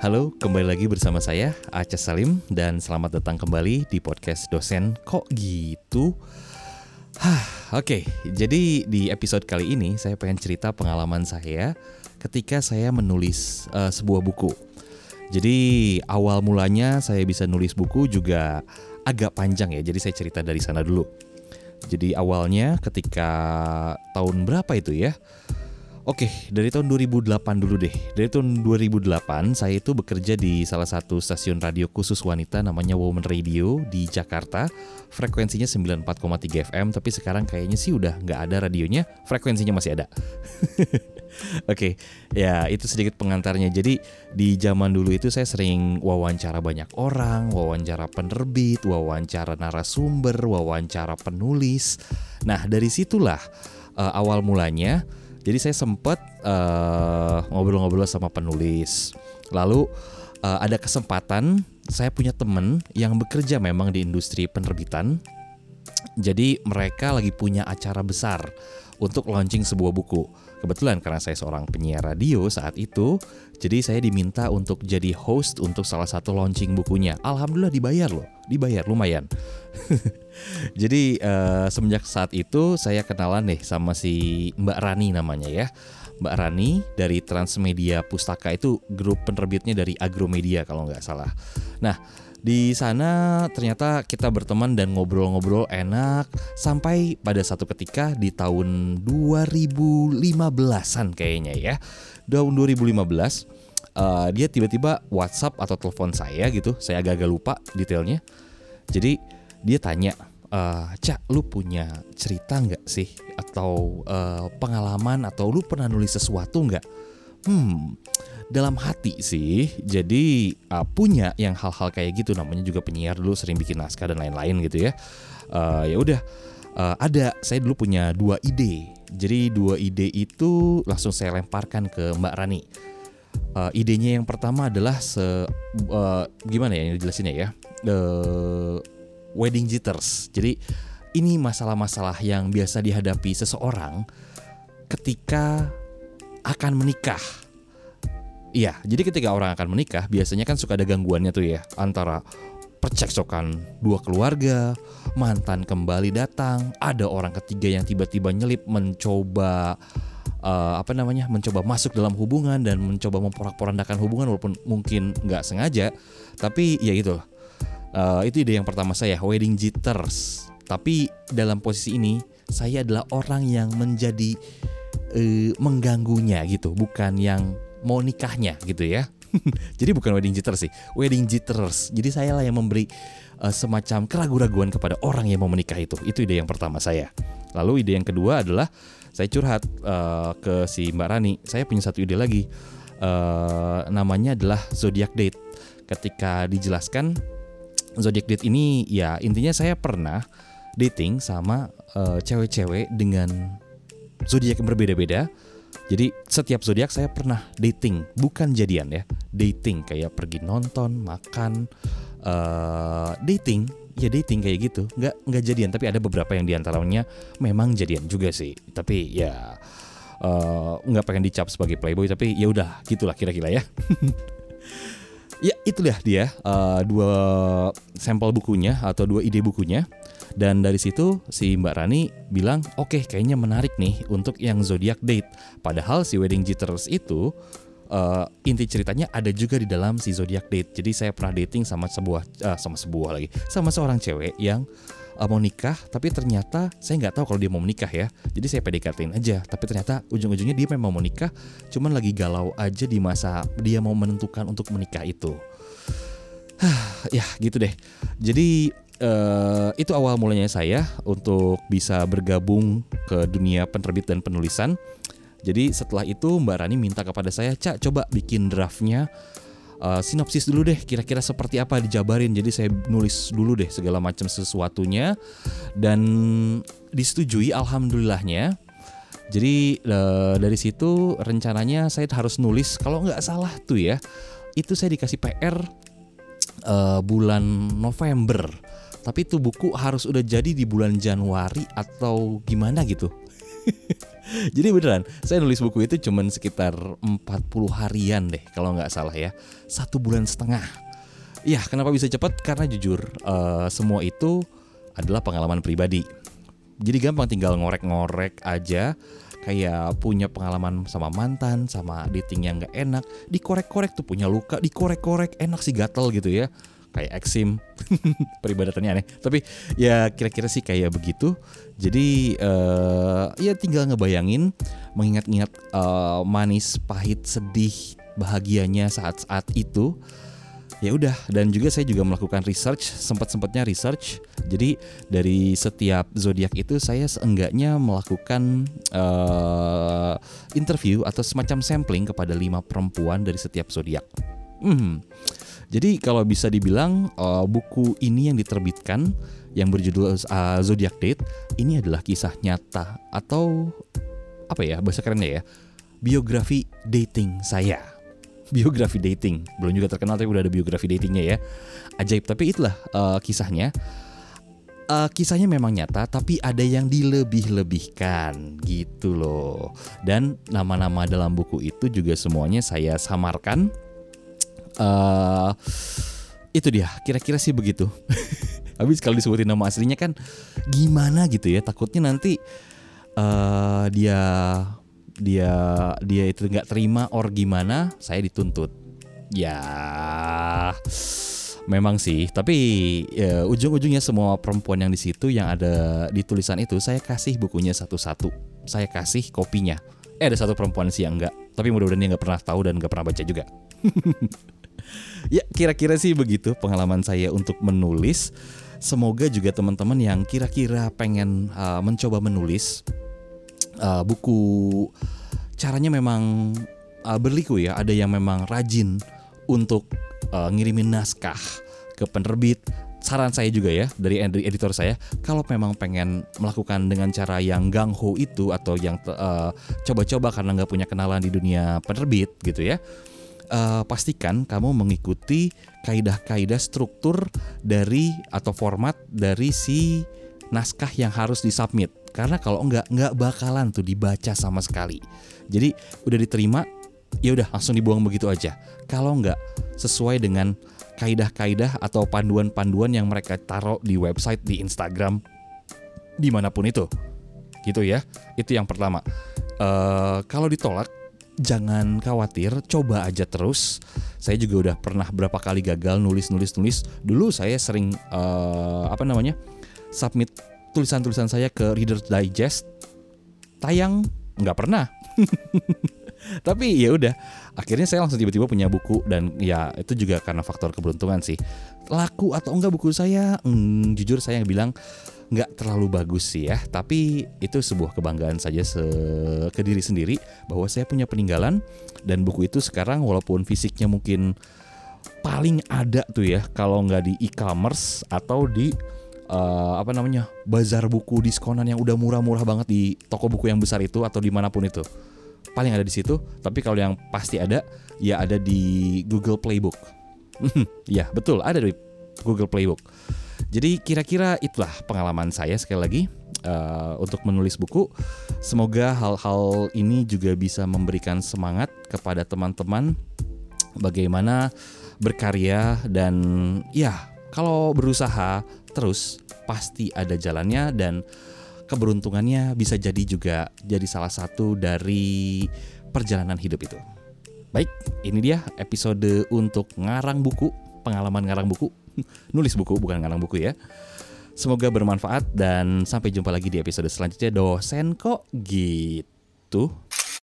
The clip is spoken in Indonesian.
Halo, kembali lagi bersama saya Aceh Salim dan selamat datang kembali di podcast dosen kok gitu. Hah, oke. Jadi di episode kali ini saya pengen cerita pengalaman saya ketika saya menulis uh, sebuah buku. Jadi awal mulanya saya bisa nulis buku juga agak panjang ya. Jadi saya cerita dari sana dulu. Jadi awalnya ketika tahun berapa itu ya? Oke, dari tahun 2008 dulu deh. Dari tahun 2008 saya itu bekerja di salah satu stasiun radio khusus wanita namanya Woman Radio di Jakarta. Frekuensinya 94,3 FM, tapi sekarang kayaknya sih udah nggak ada radionya. Frekuensinya masih ada. Oke, ya itu sedikit pengantarnya. Jadi di zaman dulu itu saya sering wawancara banyak orang, wawancara penerbit, wawancara narasumber, wawancara penulis. Nah dari situlah uh, awal mulanya jadi saya sempat uh, ngobrol-ngobrol sama penulis. Lalu uh, ada kesempatan saya punya temen yang bekerja memang di industri penerbitan. Jadi mereka lagi punya acara besar untuk launching sebuah buku. Kebetulan karena saya seorang penyiar radio saat itu, jadi saya diminta untuk jadi host untuk salah satu launching bukunya. Alhamdulillah dibayar loh, dibayar lumayan. jadi uh, semenjak saat itu saya kenalan nih sama si Mbak Rani namanya ya. Mbak Rani dari Transmedia Pustaka itu grup penerbitnya dari Agromedia kalau nggak salah. Nah, di sana ternyata kita berteman dan ngobrol-ngobrol enak sampai pada satu ketika di tahun 2015-an kayaknya ya. Tahun 2015 uh, dia tiba-tiba WhatsApp atau telepon saya gitu. Saya agak-agak lupa detailnya. Jadi dia tanya, uh, Cak, lu punya cerita nggak sih atau uh, pengalaman atau lu pernah nulis sesuatu nggak? Hmm, dalam hati sih. Jadi uh, punya yang hal-hal kayak gitu. Namanya juga penyiar dulu sering bikin naskah dan lain-lain gitu ya. Uh, ya udah. Uh, ada saya dulu punya dua ide. Jadi dua ide itu langsung saya lemparkan ke Mbak Rani. Uh, idenya yang pertama adalah se uh, gimana ya ini jelasinnya ya? Uh, wedding jitters. Jadi ini masalah-masalah yang biasa dihadapi seseorang ketika akan menikah Iya, jadi ketika orang akan menikah biasanya kan suka ada gangguannya tuh ya antara percekcokan dua keluarga, mantan kembali datang, ada orang ketiga yang tiba-tiba nyelip mencoba uh, apa namanya mencoba masuk dalam hubungan dan mencoba memporak-porandakan hubungan walaupun mungkin nggak sengaja, tapi ya gitu. Uh, itu ide yang pertama saya wedding jitters. Tapi dalam posisi ini saya adalah orang yang menjadi uh, mengganggunya gitu, bukan yang mau nikahnya gitu ya. Jadi bukan wedding jitters sih, wedding jitters. Jadi saya lah yang memberi uh, semacam keraguan-raguan kepada orang yang mau menikah itu. Itu ide yang pertama saya. Lalu ide yang kedua adalah saya curhat uh, ke si Mbak Rani. Saya punya satu ide lagi. Uh, namanya adalah zodiac date. Ketika dijelaskan zodiac date ini ya intinya saya pernah dating sama cewek-cewek uh, dengan zodiak yang berbeda-beda jadi setiap zodiak saya pernah dating, bukan jadian ya, dating kayak pergi nonton, makan, uh, dating, ya dating kayak gitu, nggak nggak jadian, tapi ada beberapa yang di antaranya memang jadian juga sih, tapi ya uh, nggak pengen dicap sebagai playboy, tapi ya udah gitulah kira-kira ya. ya itulah dia uh, dua sampel bukunya atau dua ide bukunya. Dan dari situ si Mbak Rani bilang, oke okay, kayaknya menarik nih untuk yang zodiac date. Padahal si wedding jitters itu uh, inti ceritanya ada juga di dalam si zodiac date. Jadi saya pernah dating sama sebuah uh, sama sebuah lagi, sama seorang cewek yang uh, mau nikah, tapi ternyata saya nggak tahu kalau dia mau menikah ya. Jadi saya PDKT-in aja, tapi ternyata ujung-ujungnya dia memang mau nikah, cuman lagi galau aja di masa dia mau menentukan untuk menikah itu. ya gitu deh. Jadi uh, itu awal mulanya saya untuk bisa bergabung ke dunia penerbit dan penulisan. Jadi setelah itu Mbak Rani minta kepada saya, Cak coba bikin draftnya. Uh, sinopsis dulu deh kira-kira seperti apa dijabarin. Jadi saya nulis dulu deh segala macam sesuatunya. Dan disetujui alhamdulillahnya. Jadi uh, dari situ rencananya saya harus nulis kalau nggak salah tuh ya itu saya dikasih PR uh, bulan November tapi itu buku harus udah jadi di bulan Januari atau gimana gitu. Jadi beneran, saya nulis buku itu cuman sekitar 40 harian deh kalau nggak salah ya. Satu bulan setengah. Iya, kenapa bisa cepat? Karena jujur, uh, semua itu adalah pengalaman pribadi. Jadi gampang tinggal ngorek-ngorek aja kayak punya pengalaman sama mantan, sama dating yang gak enak, dikorek-korek tuh punya luka, dikorek-korek enak sih gatel gitu ya kayak eksim. Peribadatannya aneh. Tapi ya kira-kira sih kayak begitu. Jadi uh, ya tinggal ngebayangin mengingat-ingat uh, manis pahit sedih bahagianya saat-saat itu. Ya udah dan juga saya juga melakukan research sempat sempatnya research. Jadi dari setiap zodiak itu saya seenggaknya melakukan uh, interview atau semacam sampling kepada lima perempuan dari setiap zodiak. Hmm. Jadi kalau bisa dibilang uh, buku ini yang diterbitkan yang berjudul uh, zodiac date ini adalah kisah nyata atau apa ya bahasa kerennya ya biografi dating saya biografi dating. Belum juga terkenal tapi udah ada biografi datingnya ya. Ajaib tapi itulah uh, kisahnya. Uh, kisahnya memang nyata tapi ada yang dilebih-lebihkan gitu loh. Dan nama-nama dalam buku itu juga semuanya saya samarkan. Uh, itu dia, kira-kira sih begitu. Habis kalau disebutin nama aslinya kan gimana gitu ya, takutnya nanti uh, dia dia dia itu nggak terima or gimana saya dituntut. Ya memang sih. Tapi ya, ujung-ujungnya semua perempuan yang di situ yang ada di tulisan itu saya kasih bukunya satu-satu. Saya kasih kopinya. Eh ada satu perempuan sih yang enggak tapi mudah-mudahan dia nggak pernah tahu dan nggak pernah baca juga ya kira-kira sih begitu pengalaman saya untuk menulis semoga juga teman-teman yang kira-kira pengen uh, mencoba menulis uh, buku caranya memang uh, berliku ya. Ada yang memang rajin untuk uh, ngirimin naskah ke penerbit. Saran saya juga ya dari editor saya, kalau memang pengen melakukan dengan cara yang gangho itu atau yang coba coba-coba karena nggak punya kenalan di dunia penerbit gitu ya, uh, pastikan kamu mengikuti kaidah-kaidah struktur dari atau format dari si naskah yang harus disubmit. Karena kalau enggak nggak bakalan tuh dibaca sama sekali. Jadi udah diterima ya udah langsung dibuang begitu aja. Kalau enggak sesuai dengan kaidah-kaidah atau panduan-panduan yang mereka taruh di website di Instagram di mana pun itu. Gitu ya. Itu yang pertama. Uh, kalau ditolak jangan khawatir coba aja terus. Saya juga udah pernah berapa kali gagal nulis nulis nulis. Dulu saya sering uh, apa namanya submit tulisan-tulisan saya ke Reader's Digest. Tayang nggak pernah tapi ya udah akhirnya saya langsung tiba-tiba punya buku dan ya itu juga karena faktor keberuntungan sih. Laku atau enggak buku saya? Hmm, jujur saya bilang nggak terlalu bagus sih ya. Tapi itu sebuah kebanggaan saja se ke diri sendiri bahwa saya punya peninggalan dan buku itu sekarang walaupun fisiknya mungkin paling ada tuh ya kalau nggak di e-commerce atau di uh, apa namanya bazar buku diskonan yang udah murah-murah banget di toko buku yang besar itu atau di mana pun itu paling ada di situ tapi kalau yang pasti ada ya ada di Google Playbook. Ya betul ada di Google Playbook. Jadi kira-kira itulah pengalaman saya sekali lagi uh, untuk menulis buku. Semoga hal-hal ini juga bisa memberikan semangat kepada teman-teman bagaimana berkarya dan ya kalau berusaha terus pasti ada jalannya dan keberuntungannya bisa jadi juga jadi salah satu dari perjalanan hidup itu. Baik, ini dia episode untuk ngarang buku, pengalaman ngarang buku, nulis buku bukan ngarang buku ya. Semoga bermanfaat dan sampai jumpa lagi di episode selanjutnya dosen kok gitu.